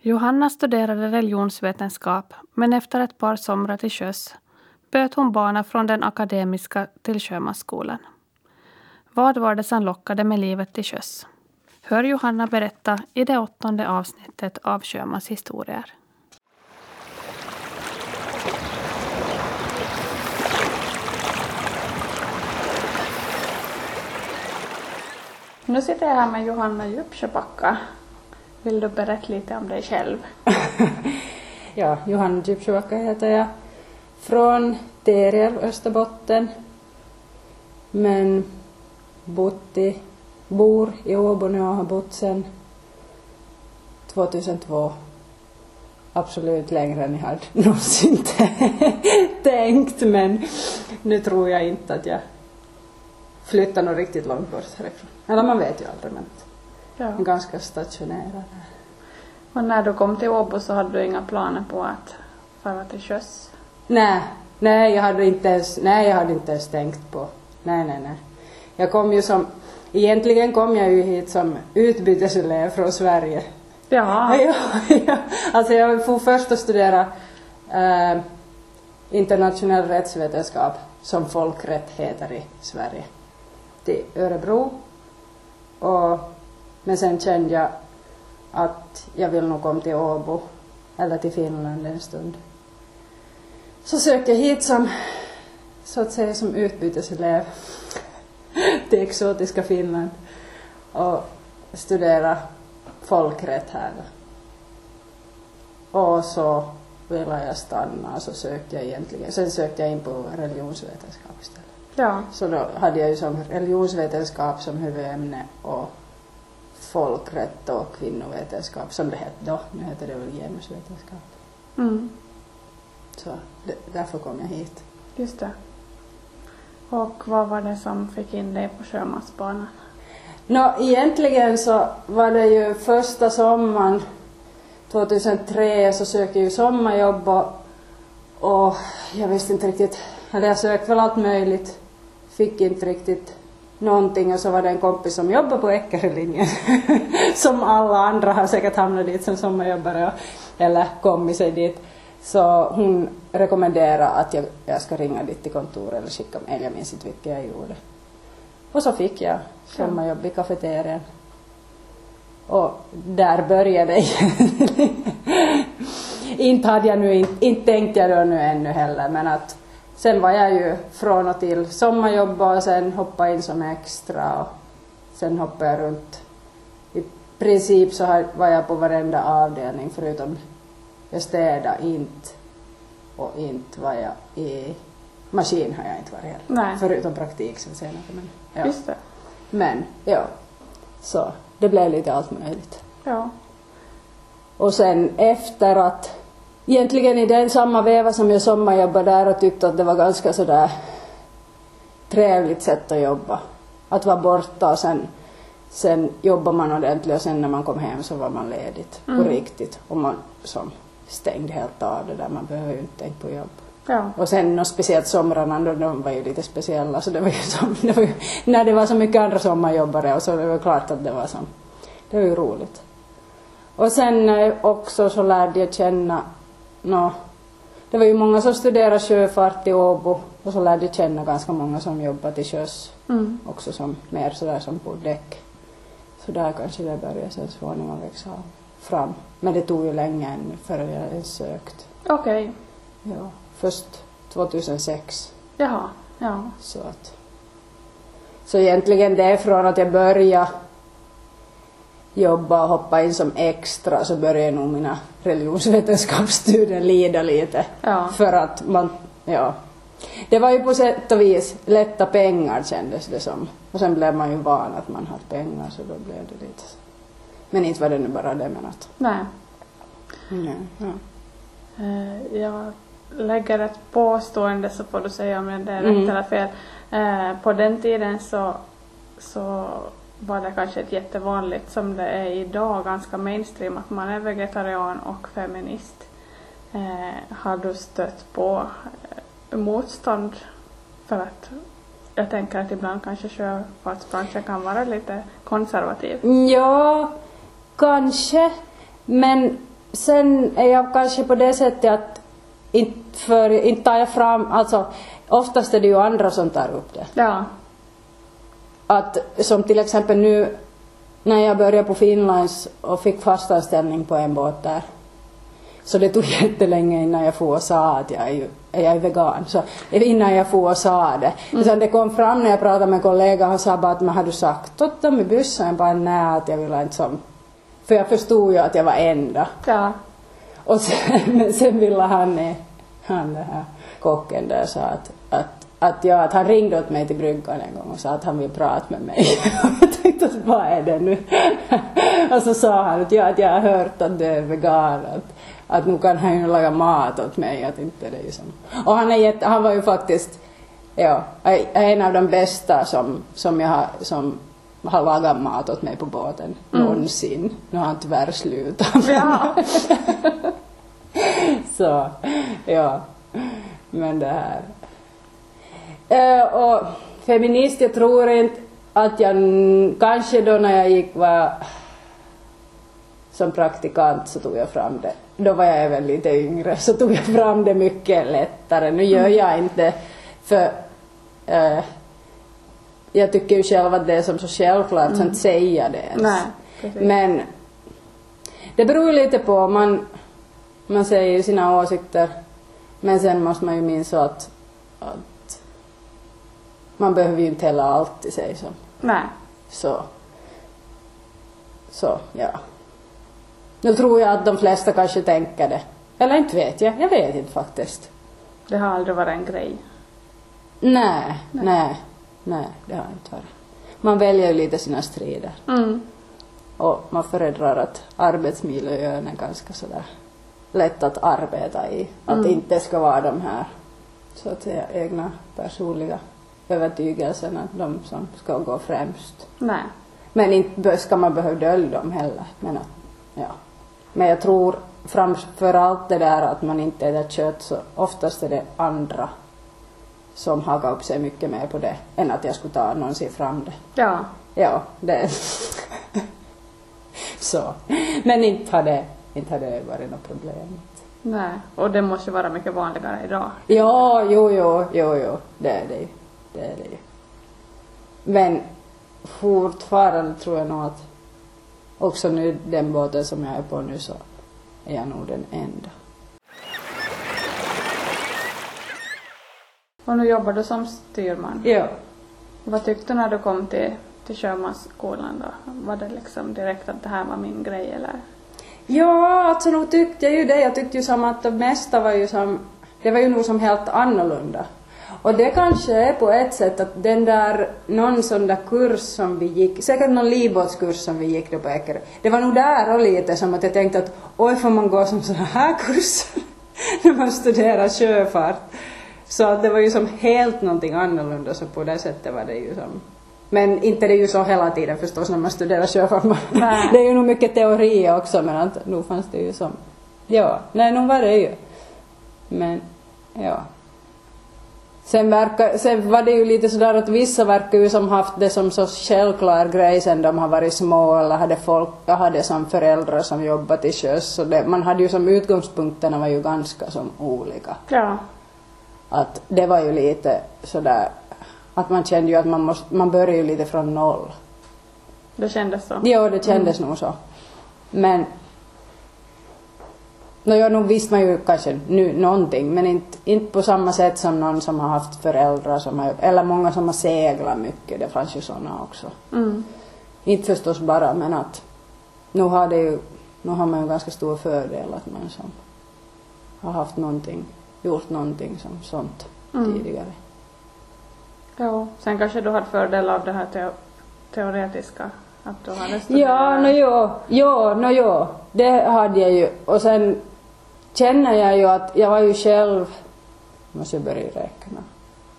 Johanna studerade religionsvetenskap men efter ett par somrar till sjöss böt hon bana från den akademiska till sjömansskolan. Vad var det som lockade med livet till sjöss? Hör Johanna berätta i det åttonde avsnittet av Sjömans historier. Nu sitter jag här med Johanna Djupsjöbacka. Vill du berätta lite om dig själv? ja, Johanna Djupsjöbacka heter jag. Från Terjärv, Österbotten. Men bott i, bor i Åbo nu och har bott sedan 2002. Absolut längre än jag hade någonsin tänkt men nu tror jag inte att jag flyttar nog riktigt långt bort härifrån. Eller man vet ju aldrig men ja. ganska stationerad Och när du kom till Åbo så hade du inga planer på att fara till sjöss? Nej, nej jag hade inte ens, nej jag hade inte ens tänkt på, nej nej nej. Jag kom ju som, egentligen kom jag ju hit som utbyteselev från Sverige. Ja, ja. Alltså jag får först att studera äh, internationell rättsvetenskap som folkrätt heter i Sverige till Örebro och, men sen kände jag att jag vill nog komma till Åbo eller till Finland en stund. Så sökte jag hit som, så att säga, som utbyteselev till exotiska Finland och studera folkrätt här. Och så ville jag stanna och så sökte jag egentligen, sen sökte jag in på religionsvetenskap istället. Ja. Så då hade jag ju som religionsvetenskap som huvudämne och folkrätt och kvinnovetenskap som det hette då. Nu heter det väl genusvetenskap. Mm. Så det, därför kom jag hit. Just det. Och vad var det som fick in dig på sjömansbanan? Nå, egentligen så var det ju första sommaren 2003 så sökte jag ju sommarjobb och, och jag visste inte riktigt, eller jag sökte väl allt möjligt fick inte riktigt någonting och så var det en kompis som jobbade på Eckerölinjen som alla andra har säkert hamnat dit som sommarjobbare eller kommit sig dit. Så hon rekommenderade att jag, jag ska ringa dit till kontoret eller skicka mejl, jag minns inte vilket jag gjorde. Och så fick jag sommarjobb i kafeterian. Och där började det Inte hade jag nu, inte, inte tänkte jag då nu ännu heller men att sen var jag ju från och till sommarjobba och sen hoppade in som extra och sen hoppade jag runt. I princip så var jag på varenda avdelning förutom jag städade inte och inte var jag i maskin har jag inte varit heller. Nej. Förutom praktik sen senare. Men, ja. Just det. Men, ja. Så det blev lite allt möjligt. Ja. Och sen efter att egentligen i den samma veva som jag sommarjobbade där och tyckte att det var ganska sådär trevligt sätt att jobba. Att vara borta och sen, sen jobbar man ordentligt och sen när man kom hem så var man ledigt mm. på riktigt. Och man som stängde helt av det där, man behöver ju inte tänka på jobb. Ja. Och sen och speciellt somrarna då, de var ju lite speciella så det var ju som, det var ju, när det var så mycket andra sommarjobbare och så det var klart att det var som, det var ju roligt. Och sen eh, också så lärde jag känna no, det var ju många som studerade sjöfart i Åbo och så lärde jag känna ganska många som jobbar till sjöss mm. också som mer sådär som på däck. Så där kanske det började sen småningom växa fram. Men det tog ju länge ännu före jag ens sökt. Okej. Okay. Ja, först 2006. Jaha, ja. Så att så egentligen det är från att jag började jobba och hoppa in som extra så började nog mina religionsvetenskapsstudier lida lite. Ja. För att man, ja. Det var ju på sätt och vis lätta pengar kändes det som. Och sen blev man ju van att man hade pengar så då blev det lite Men inte var det nu bara det men att. Nej. Nej, ja. Uh, jag lägger ett påstående så får du säga om det är rätt mm. eller fel. Uh, på den tiden så, så var det kanske ett jättevanligt som det är idag, ganska mainstream, att man är vegetarian och feminist. Eh, har du stött på eh, motstånd? För att jag tänker att ibland kanske sjöfartsbranschen kan vara lite konservativ. Ja, kanske. Men sen är jag kanske på det sättet att inte, för, inte tar jag fram, alltså oftast är det ju andra som tar upp det. Ja. Att som till exempel nu när jag började på Finlands och fick fast anställning på en båt där. Så det tog jättelänge innan jag får och sa att jag är, ju, jag är vegan. Så innan jag får och sa det. Mm. Sen det kom fram när jag pratade med kollega och sa bara att men har du sagt åt dem i bussen? Jag bara nej att jag vill inte som... För jag förstod ju att jag var enda. Ja. Och sen, men sen ville han, han det här kocken där sa att, att, att, ja, att han ringde åt mig till bryggan en gång och sa att han vill prata med mig. jag tänkte att vad är det nu? och så sa han att, ja, att jag har hört att du är vegan. Att, att nu kan han ju laga mat åt mig. Att inte det är som. Och han, är jätte, han var ju faktiskt ja, en av de bästa som, som jag har, som har lagat mat åt mig på båten mm. någonsin. Nu har han tyvärr slutat. Ja. Så, ja. Men det här. Uh, och feminist, jag tror inte att jag kanske då när jag gick var som praktikant så tog jag fram det. Då var jag även lite yngre så tog jag fram det mycket lättare. Nu gör jag inte för uh, jag tycker ju själv att det är som så självklart mm. att inte säga det ens. Nej, Men det beror ju lite på, man, man säger sina åsikter men sen måste man ju minnas att, att man behöver ju inte heller alltid säga så. Nej. Så. Så, ja. Nu tror jag att de flesta kanske tänker det. Eller inte vet jag, jag vet inte faktiskt. Det har aldrig varit en grej. Nej, nej, nej, nej det har inte varit. Man väljer ju lite sina strider. Mm. Och man föredrar att arbetsmiljön är ganska sådär lätt att arbeta i. Att mm. inte ska vara de här så att säga egna personliga övertygelserna, de som ska gå främst. Nej. Men inte ska man behöva dölja dem heller. Men, att, ja. Men jag tror framför allt det där att man inte äter kött så oftast är det andra som hakar upp sig mycket mer på det än att jag skulle ta någonsin fram det. Ja. Ja, det så. Men inte har det inte hade det varit något problem. Nej, och det måste vara mycket vanligare idag. Ja, jo, jo, jo, jo, det är det ju. Det är det ju. Men fortfarande tror jag nog att också nu den båten som jag är på nu så är jag nog den enda. Och nu jobbar du som styrman? Ja. Vad tyckte du när du kom till, till sjömansskolan då? Var det liksom direkt att det här var min grej eller? Ja, alltså nog tyckte jag ju det. Jag tyckte ju som att det mesta var ju som, det var ju nog som helt annorlunda. Och det kanske är på ett sätt att den där, någon sån där kurs som vi gick, säkert någon livbåtskurs som vi gick då på Ekerö, det var nog där och lite som att jag tänkte att oj får man gå som sådana här kurser när man studerar sjöfart. Så att det var ju som helt någonting annorlunda så på det sättet var det ju som men inte det är ju så hela tiden förstås när man studerar sjöfart. det är ju nog mycket teori också men att nu fanns det ju som, ja, nej nog var det ju. Men, ja. Sen, verkar, sen var det ju lite sådär att vissa verkar ju som haft det som så självklar grej sen de har varit små eller hade folk, hade som föräldrar som jobbat till sjöss. Så det, man hade ju som utgångspunkterna var ju ganska som olika. Ja. Att det var ju lite sådär att man kände ju att man, måste, man börjar ju lite från noll. Det kändes så? Jo, det kändes mm. nog så. Men No, ja, nog visste man ju kanske nu någonting, men inte, inte på samma sätt som någon som har haft föräldrar som har, eller många som har seglat mycket, det fanns ju sådana också. Mm. Inte förstås bara, men att nu har det ju, nu har man ju ganska stor fördel att man som har haft någonting, gjort någonting som sånt mm. tidigare. Ja, sen kanske du hade fördel av det här teo teoretiska, att du hade studerat. Ja, no, jo, jo, no, jo, det hade jag ju. Och sen känner jag ju att jag var ju själv, måste jag börja räkna,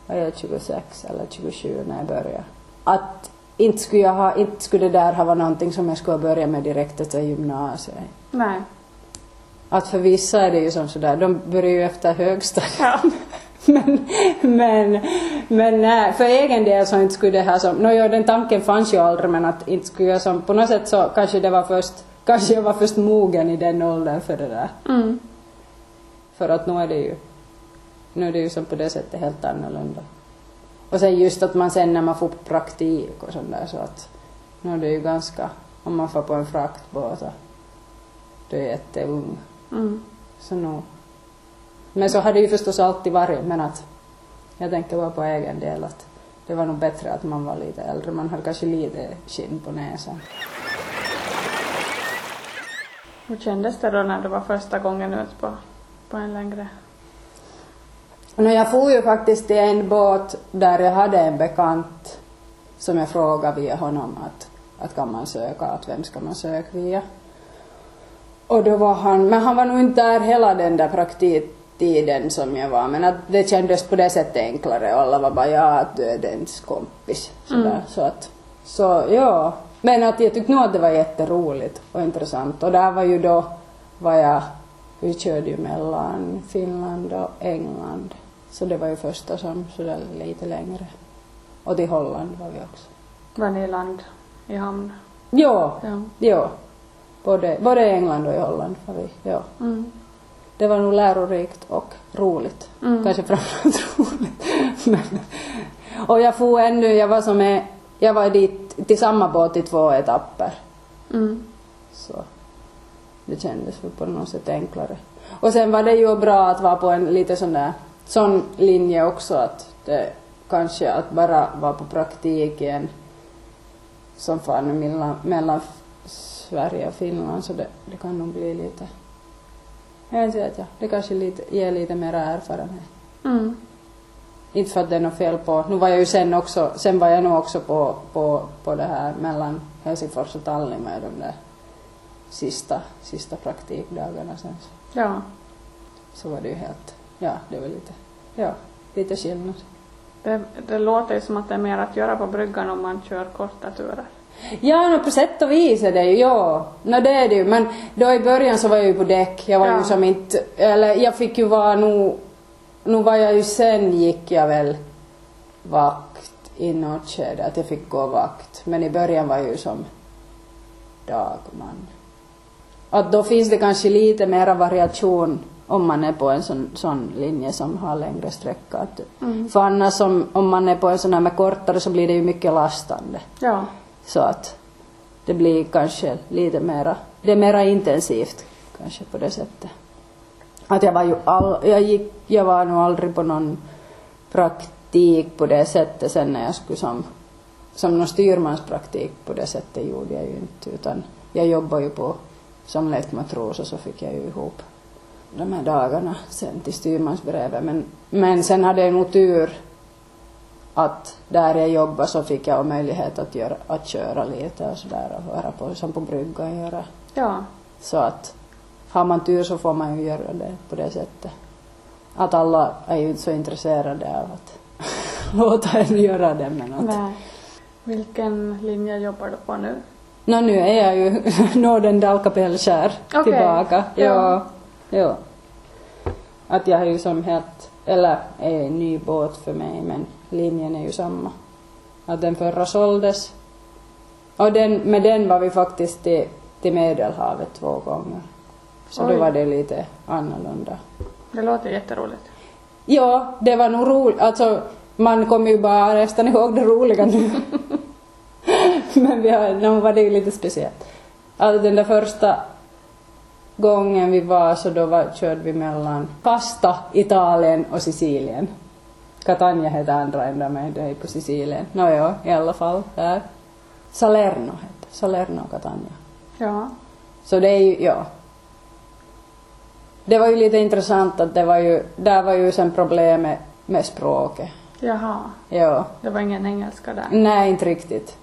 var jag 26 eller 27 när jag började. Att inte skulle, jag ha, inte skulle det där ha varit någonting som jag skulle börja med direkt efter gymnasiet. Nej. Att för vissa är det ju som sådär, de börjar ju efter högstadiet. Ja. men, men, men nej, för egen del så inte skulle det här som, no, jo, den tanken fanns ju aldrig men att inte skulle jag som, på något sätt så kanske det var först kanske jag var först mogen i den åldern för det där. Mm. För att nu är det ju, nu är det ju som på det sättet helt annorlunda. Och sen just att man sen när man får praktik och sånt där så att nu är det ju ganska, om man får på en fraktbåt och du är jätteung. Mm. Så nu. Men så har det ju förstås alltid varit men att jag tänker bara på egen del att det var nog bättre att man var lite äldre. Man hade kanske lite skinn på näsan. Hur kändes det då när du var första gången ut på, på en längre? No, jag for ju faktiskt till en båt där jag hade en bekant som jag frågade via honom att, att kan man söka, att vem ska man söka via. Och då var han, men han var nog inte där hela den där praktiktiden som jag var, men att det kändes på det sättet enklare och alla var bara ja, att du är dens kompis. Sådär. Mm. Så att, så ja. Men att jag tyckte nog att det var jätteroligt och intressant och där var ju då, var jag, vi körde ju mellan Finland och England. Så det var ju första som sådär lite längre. Och till Holland var vi också. Var ni i land i hamn? Ja, Ja. ja. Både, både i England och i Holland var vi, ja. Mm. Det var nog lärorikt och roligt. Mm. Kanske framförallt roligt. Men, och jag får ännu, jag var som är, jag var dit till samma båt i två etapper. Mm. Så det kändes väl på något sätt enklare. Och sen var det ju bra att vara på en lite sån där, sån linje också att det kanske att bara vara på praktiken som fan mellan, mellan Sverige och Finland så det, det kan nog bli lite, jag vet inte, ja, det kanske lite, ger lite mer erfarenhet. Mm. Inte för att det är något fel på, nu var jag ju sen också, sen var jag nog också på, på, på det här mellan Helsingfors och Tallinn med de där sista, sista praktikdagarna sen. Ja. Så var det ju helt, ja det var lite, ja, lite skillnad. Det, det låter ju som att det är mer att göra på bryggan om man kör korta turer. Ja, no, på sätt och vis är det ju, ja. No, det är det ju. Men då i början så var jag ju på däck. Jag var Ja. ju som inte, eller jag fick ju vara nu, nu var jag ju sen gick jag väl vakt i något skede, att jag fick gå vakt. Men i början var jag ju som dagman. Att då finns det kanske lite mera variation om man är på en sån, sån linje som har längre sträcka. Mm. För annars som, om man är på en sån här med kortare så blir det ju mycket lastande. Ja. Så att det blir kanske lite mera, det är mera intensivt kanske på det sättet. Att jag var ju all, jag gick, jag var nog aldrig på någon praktik på det sättet sen när jag skulle som, som någon styrmanspraktik på det sättet gjorde jag ju inte utan jag jobbade ju på som lättmatros och så fick jag ju ihop de här dagarna sen till styrmansbrevet men, men sen hade jag nog tur att där jag jobbade så fick jag möjlighet att, göra, att köra lite och sådär och vara på, som på bryggan göra. Ja. Så att har man tur så får man ju göra det på det sättet. Att alla är ju inte så intresserade av att låta en göra det men att Nej. Vilken linje jobbar du på nu? Nå nu är jag ju Norden Dalkapellskär Okej. tillbaka. Ja. Ja. ja. Att jag har ju som helt, eller är en ny båt för mig men linjen är ju samma. Att den förra såldes. Och den, med den var vi faktiskt till, till Medelhavet två gånger. Så Oj. då var det lite annorlunda. Det låter jätteroligt. Ja, det var nog roligt. Alltså, man kommer ju bara nästan ihåg det roliga nu. Men vi har, nu var det ju lite speciellt. Alltså den där första gången vi var så då var, körde vi mellan Pasta, Italien och Sicilien. Catania hette andra ända men det är på Sicilien. Nåja, i alla fall där. Salerno hette Salerno och Catania. Ja. Så det är ju, ja. Det var ju lite intressant att det var ju, där var ju sen problemet med språket. Jaha. Ja. Det var ingen engelska där. Nej, inte riktigt.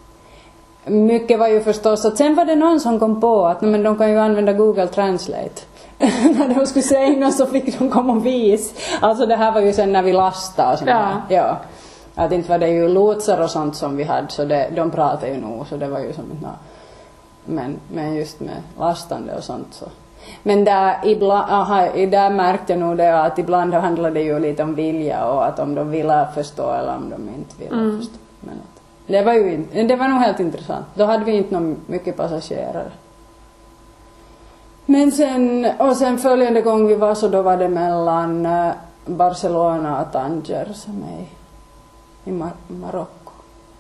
Mycket var ju förstås att sen var det någon som kom på att men de kan ju använda Google Translate. när de skulle säga något så fick de komma och vis. Alltså det här var ju sen när vi lastade och sånt Ja. ja. Att inte var det ju lotsar och sånt som vi hade så det, de pratade ju nog så det var ju som nå- men, men just med lastande och sånt så. Men där, ibland, aha, i- där märkte jag nog det att ibland handlade det ju lite om vilja och att om de ville förstå eller om de inte ville Mm. förstå. Men det var ju in- det var nog helt intressant. Då hade vi inte någon mycket passagerare. Men sen, och sen följande gång vi var så då var det mellan eh, Barcelona och Tanger som är i, Mar- Marocko.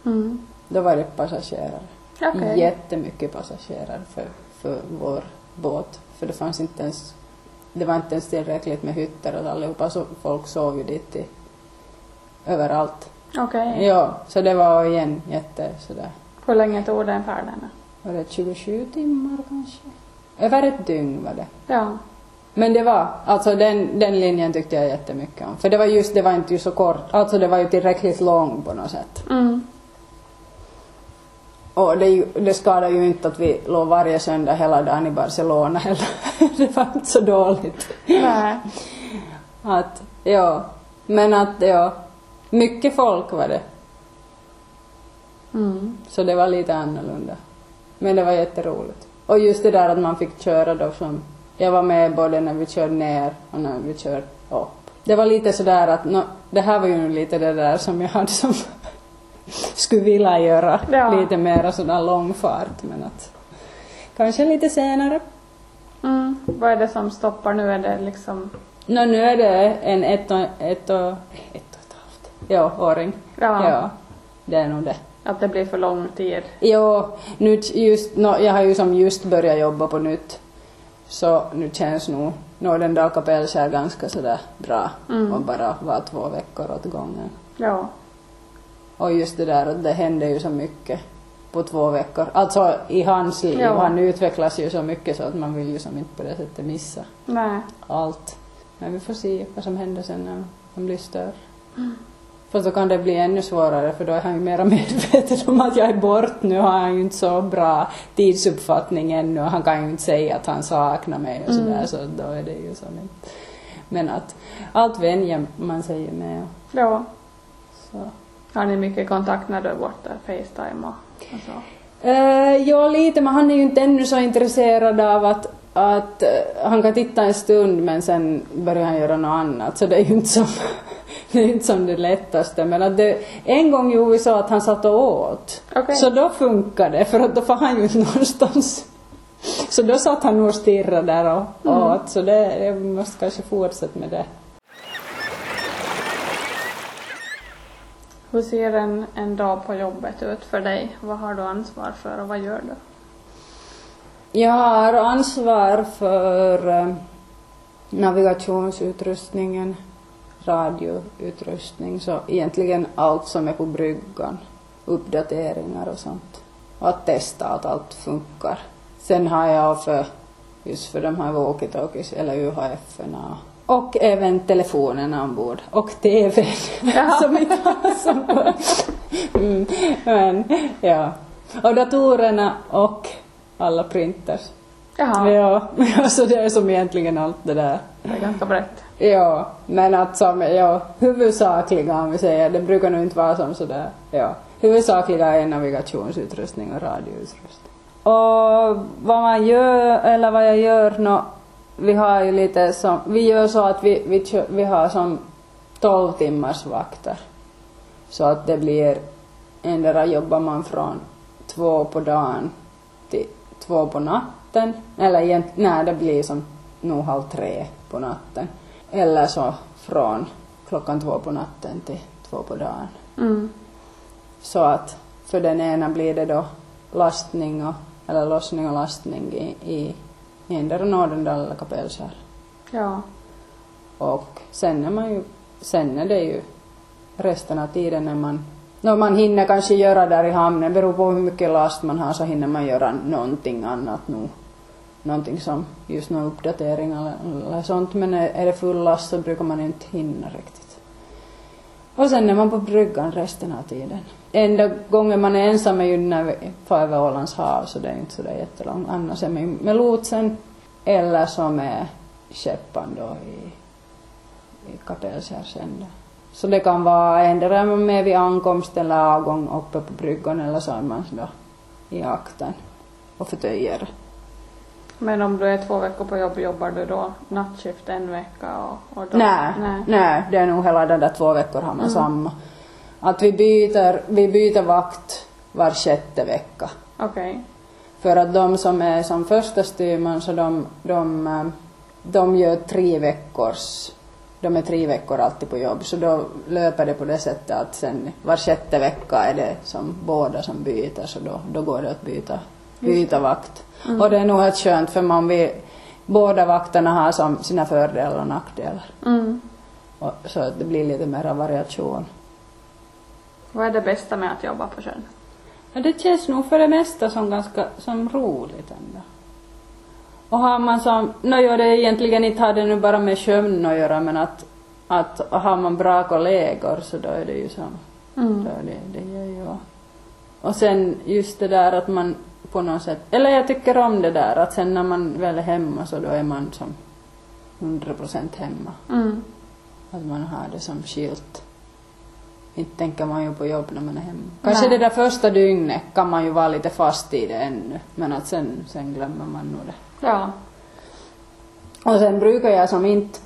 Mm. Då var det passagerare. Okej. Jättemycket passagerare för, för vår båt. För det fanns inte ens, det var inte ens tillräckligt med hytter och allihopa så folk sov ju dit i, överallt. Okej. Ja, så det var igen jätte sådär, Hur länge tog den färden? var det 27 timmar kanske? Över ett dygn var det. Ja. Men det var, alltså den, den linjen tyckte jag jättemycket om. För det var just, det var inte ju så kort, alltså det var ju tillräckligt lång på något sätt. Mm. Och det, det skadar ju inte att vi låg varje söndag hela dagen i Barcelona heller. det var inte så dåligt. Nej. Att, ja. Men att, ja. Mycket folk var det. Mm. Så det var lite annorlunda. Men det var jätteroligt. Och just det där att man fick köra då som, jag var med både när vi körde ner och när vi körde upp. Det var lite sådär att, nå, det här var ju lite det där som jag hade som skulle vilja göra. Ja. Lite mera sådär långfart men att kanske lite senare. Mm. Vad är det som stoppar nu? Är det liksom... Nå, nu är det en ett och, ett och, ett ja, åring. Ja. ja. Det är nog det. Att det blir för lång tid? Jo, nu just, no, jag har ju som just börjat jobba på nytt. Så nu känns nog Norden Dal Kapellskär ganska sådär bra. Mm. Och bara vara två veckor åt gången. Ja. Och just det där att det händer ju så mycket på två veckor. Alltså i hans liv. Ja. Han utvecklas ju så mycket så att man vill ju som inte på det sättet missa Nej. allt. Men vi får se vad som händer sen när han blir större. Fast då kan det bli ännu svårare för då är han ju mera medveten om att jag är bort. Nu har han ju inte så bra tidsuppfattning ännu och han kan ju inte säga att han saknar mig och sådär Mm. så då är det ju som inte. Men att allt vänjer man sig ju med. Ja. Så. Har ni mycket kontakt när du är borta? Facetime och, och så? Eh, ja, lite, men han är ju inte ännu så intresserad av att, att eh, han kan titta en stund men sen börjar han göra något annat. Så det är ju inte som, det, är inte som det lättaste. Men att det, en gång gjorde vi så att han satt och åt. Okej. Så då funkar det, för att då får han ju inte någonstans. Så då satt han nog och stirrade där och Mm. åt. Så det, jag måste kanske fortsätta med det. Hur ser en, en dag på jobbet ut för dig? Vad har du ansvar för och vad gör du? Jag har ansvar för eh, navigationsutrustningen, radioutrustning, så egentligen allt som är på bryggan, uppdateringar och sånt. Och att testa att allt funkar. Sen har jag för, just för de här walkie-talkies eller UHF och även telefonerna ombord och TVn som inte har som mm, Men ja. Och datorerna och alla printers. Jaha, Ja, så det är som egentligen allt det där. det är ganska brett. Ja, men att som, ja, huvudsakliga om vi säger, det brukar nog inte vara som sådär, ja. Huvudsakliga är navigationsutrustning och radioutrustning. Och vad man gör, eller vad jag gör, nå, vi har ju lite som, vi gör så att vi, vi, vi har som 12 timmars vakter. Så att det blir, endera jobbar man från två på dagen till två på natten, eller egentligen nej det blir som nog halv tre på natten. Eller så från klockan två på natten till två på dagen. Mm. Så att för den ena blir det då lastning och, eller lossning och lastning i, i endera Nordendal eller Kapellskär. Ja. Och sen är man ju, sen är det ju resten av tiden när man, när man hinner kanske göra där i hamnen, beror på hur mycket last man har så hinner man göra någonting annat nu. Någonting som just någon uppdatering eller, eller sånt, men är, det full last så brukar man inte hinna riktigt. Och sen är man på bryggan resten av tiden. Enda gången man är ensam är ju när vi far över Ålands hav så det är inte sådär jättelångt. Annars är man ju med lotsen eller så med skeppan då i, i Kapellskärsände. Så det kan vara endera är man med vid ankomst eller avgång uppe på bryggan eller så är man då i akten och förtöjer. Men om du är två veckor på jobb, jobbar du då nattskift en vecka och, och då? Nej, Nej. nej, det är nog hela den där två veckor har man Mm. samma. Att vi byter, vi byter vakt var sjätte vecka. Okej. För att de som är som första styrman så de, de, de gör tre veckors, de är tre veckor alltid på jobb så då löper det på det sättet att sen var sjätte vecka är det som båda som byter så då, då går det att byta, byta vakt. Mm. Och det är nog helt skönt för man vill, båda vakterna har som sina fördelar och nackdelar. Mm. Och, så att det blir lite mer variation. Vad är det bästa med att jobba på sjön? Ja, det känns nog för det mesta som ganska som roligt ändå. Och har man som, nå jo, det är egentligen inte har det nu bara med sömn att göra men att, att har man bra kollegor så då är det ju som, Mm. då är det, det gör ju Och sen just det där att man på något sätt, eller jag tycker om det där att sen när man väl är hemma så då är man som 100% hemma. Mm. Att man har det som skilt. Inte tänker man ju på jobb när man är hemma. Kanske Nej. det där första dygnet kan man ju vara lite fast i det ännu. Men att sen, sen glömmer man nog det. Ja. Och sen brukar jag som inte...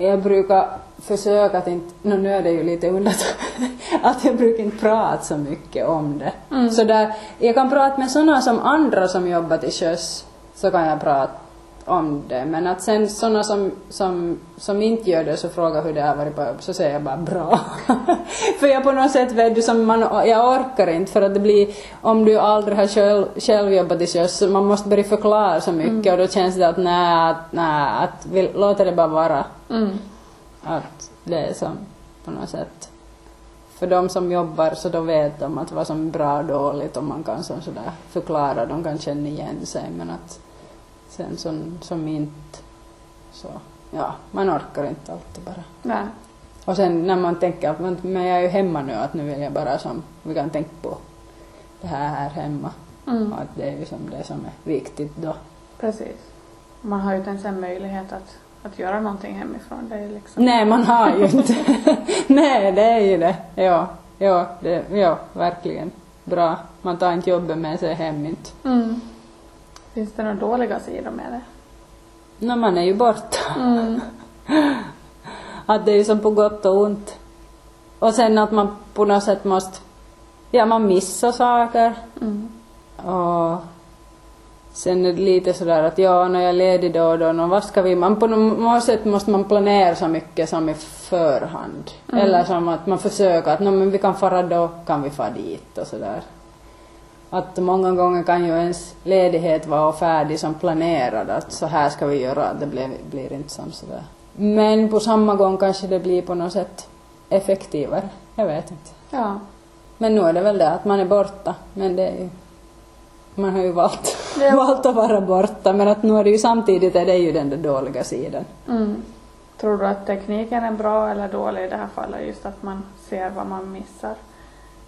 Jag brukar försöka att inte... Nu är det ju lite undantag. att jag brukar inte prata så mycket om det. Mm. Så där, jag kan prata med sådana som andra som jobbar till sjöss. Så kan jag prata om det. Men att sen sådana som, som, som inte gör det så frågar hur det har varit på jobb så säger jag bara bra. för jag på något sätt vet du som man, jag orkar inte för att det blir, om du aldrig har själv, själv jobbat till sjöss så man måste börja förklara så mycket och då känns det att nej, nej, att vi låter det bara vara. Mm. Att det är som på något sätt för de som jobbar så då vet de att vad som är bra och dåligt och man kan som sådär förklara, de kan känna igen sig men att sen som, som inte så, ja, man orkar inte alltid bara. Nej. Och sen när man tänker att men men jag är ju hemma nu att nu vill jag bara som, vi kan tänka på det här här hemma. Mm. Och att det är ju som det som är viktigt då. Precis. Man har ju inte ens en möjlighet att, att göra någonting hemifrån. Det är liksom... Nej, man har ju inte. Nej, det är ju det. Ja, ja, det, ja, verkligen. Bra. Man tar inte jobbet med sig hem inte. Mm. Finns det några dåliga sidor med det? När man är ju borta. Mm. Att det är ju som på gott och ont. Och sen att man på något sätt måste, ja man missar saker. Mm. Och sen är det lite sådär att ja, när jag är ledig då och då, nå, vad ska vi, man på något sätt måste man planera så mycket som i förhand. Mm. Eller som att man försöker att nå, men vi kan fara då, kan vi fara dit och sådär. Att många gånger kan ju ens ledighet vara färdig som planerad, att så här ska vi göra, det blir, blir inte som sådär. Men på samma gång kanske det blir på något sätt effektivare, jag vet inte. Ja. Men nu är det väl det att man är borta, men det är ju man har ju valt, Ja. valt att vara borta men att nu är det ju samtidigt är det ju den där dåliga sidan. Mm. Tror du att tekniken är bra eller dålig i det här fallet? Just att man ser vad man missar.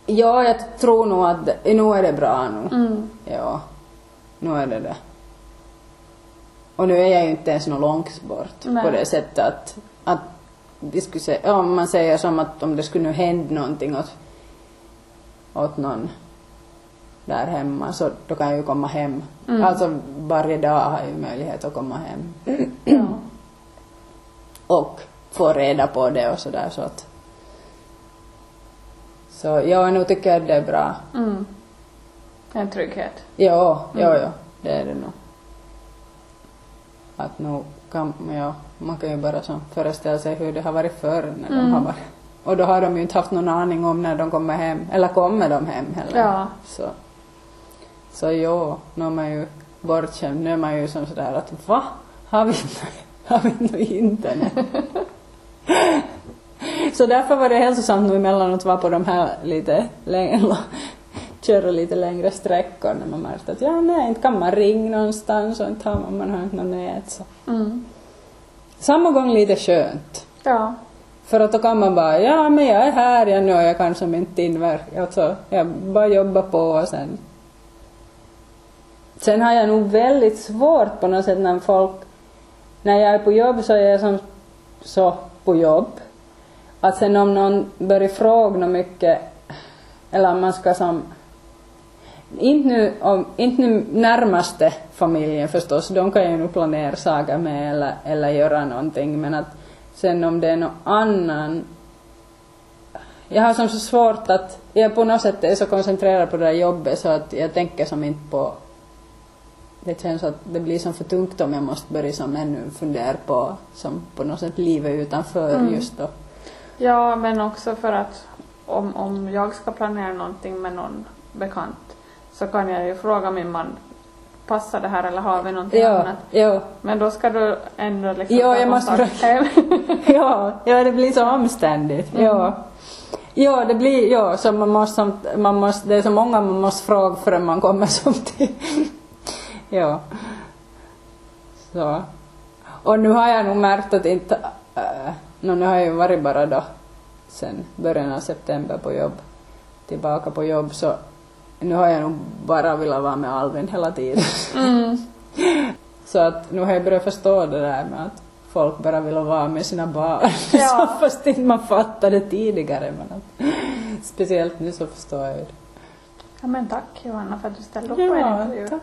Ja, jag tror nog att nu är det bra nu. Mm. Ja, nu är det det. Och nu är jag ju inte ens något långt bort Nej. på det sättet att, att vi skulle säga, om man säger som att om det skulle nu hända någonting åt, åt någon där hemma så då kan jag ju komma hem. Mm. Alltså varje dag har jag ju möjlighet att komma hem. Ja. och få reda på det och sådär så att så ja, nu tycker jag det är bra. Mm. En trygghet. Ja, ja, Mm. ja, det är det nog. Att nu kan, ja, man kan ju bara så föreställa sig hur det har varit förr när de Mm. har varit. Och då har de ju inte haft någon aning om när de kommer hem, eller kommer de hem heller. Ja. Så, så ja, nu är man ju bortskämd. Nu är man ju som sådär att va? Har vi, har vi inte internet? så därför var det hälsosamt nu emellanåt vara på de här lite längre, köra lite längre sträckor när man märkte att ja, nej, inte kan man ringa någonstans och inte har man, man har inte något nät. Så. Mm. Samma gång lite skönt. Ja. För att då kan man bara, ja men jag är här jag nu och jag kan som inte inverka. Alltså, jag bara jobbar på och sen. Sen har jag nog väldigt svårt på något sätt när folk, när jag är på jobb så är jag som så på jobb. Att sen om någon börjar fråga mycket, eller man ska som inte nu, om, inte nu närmaste familjen förstås, de kan ju nu planera saker med eller, eller göra någonting men att sen om det är någon annan jag har som så svårt att, jag på något sätt är så koncentrerad på det där jobbet så att jag tänker som inte på det känns att det blir som för tungt om jag måste börja som ännu fundera på som på något sätt livet utanför Mm. just då. Ja, men också för att om, om jag ska planera någonting med någon bekant så kan jag ju fråga min man passar det här eller har vi någonting Ja, annat? ja, Men då ska du ändå liksom Ja, jag måste ja, ja, det blir så omständigt. Mm. Ja. Ja, det blir, ja, så man måste, man måste, det är så många man måste fråga förrän man kommer som till. ja. Så. Och nu har jag nog märkt att inte, äh, nå, nu har jag ju varit bara då sen början av september på jobb, tillbaka på jobb, så nu har jag nog bara velat vara med Alvin hela tiden. Mm. Så att nu har jag börjat förstå det där med att folk bara vill vara med sina barn. Ja. så fast inte man fattade det tidigare. Men att, speciellt nu så förstår jag det. Ja men tack Johanna för att du ställde upp på en intervju. tack.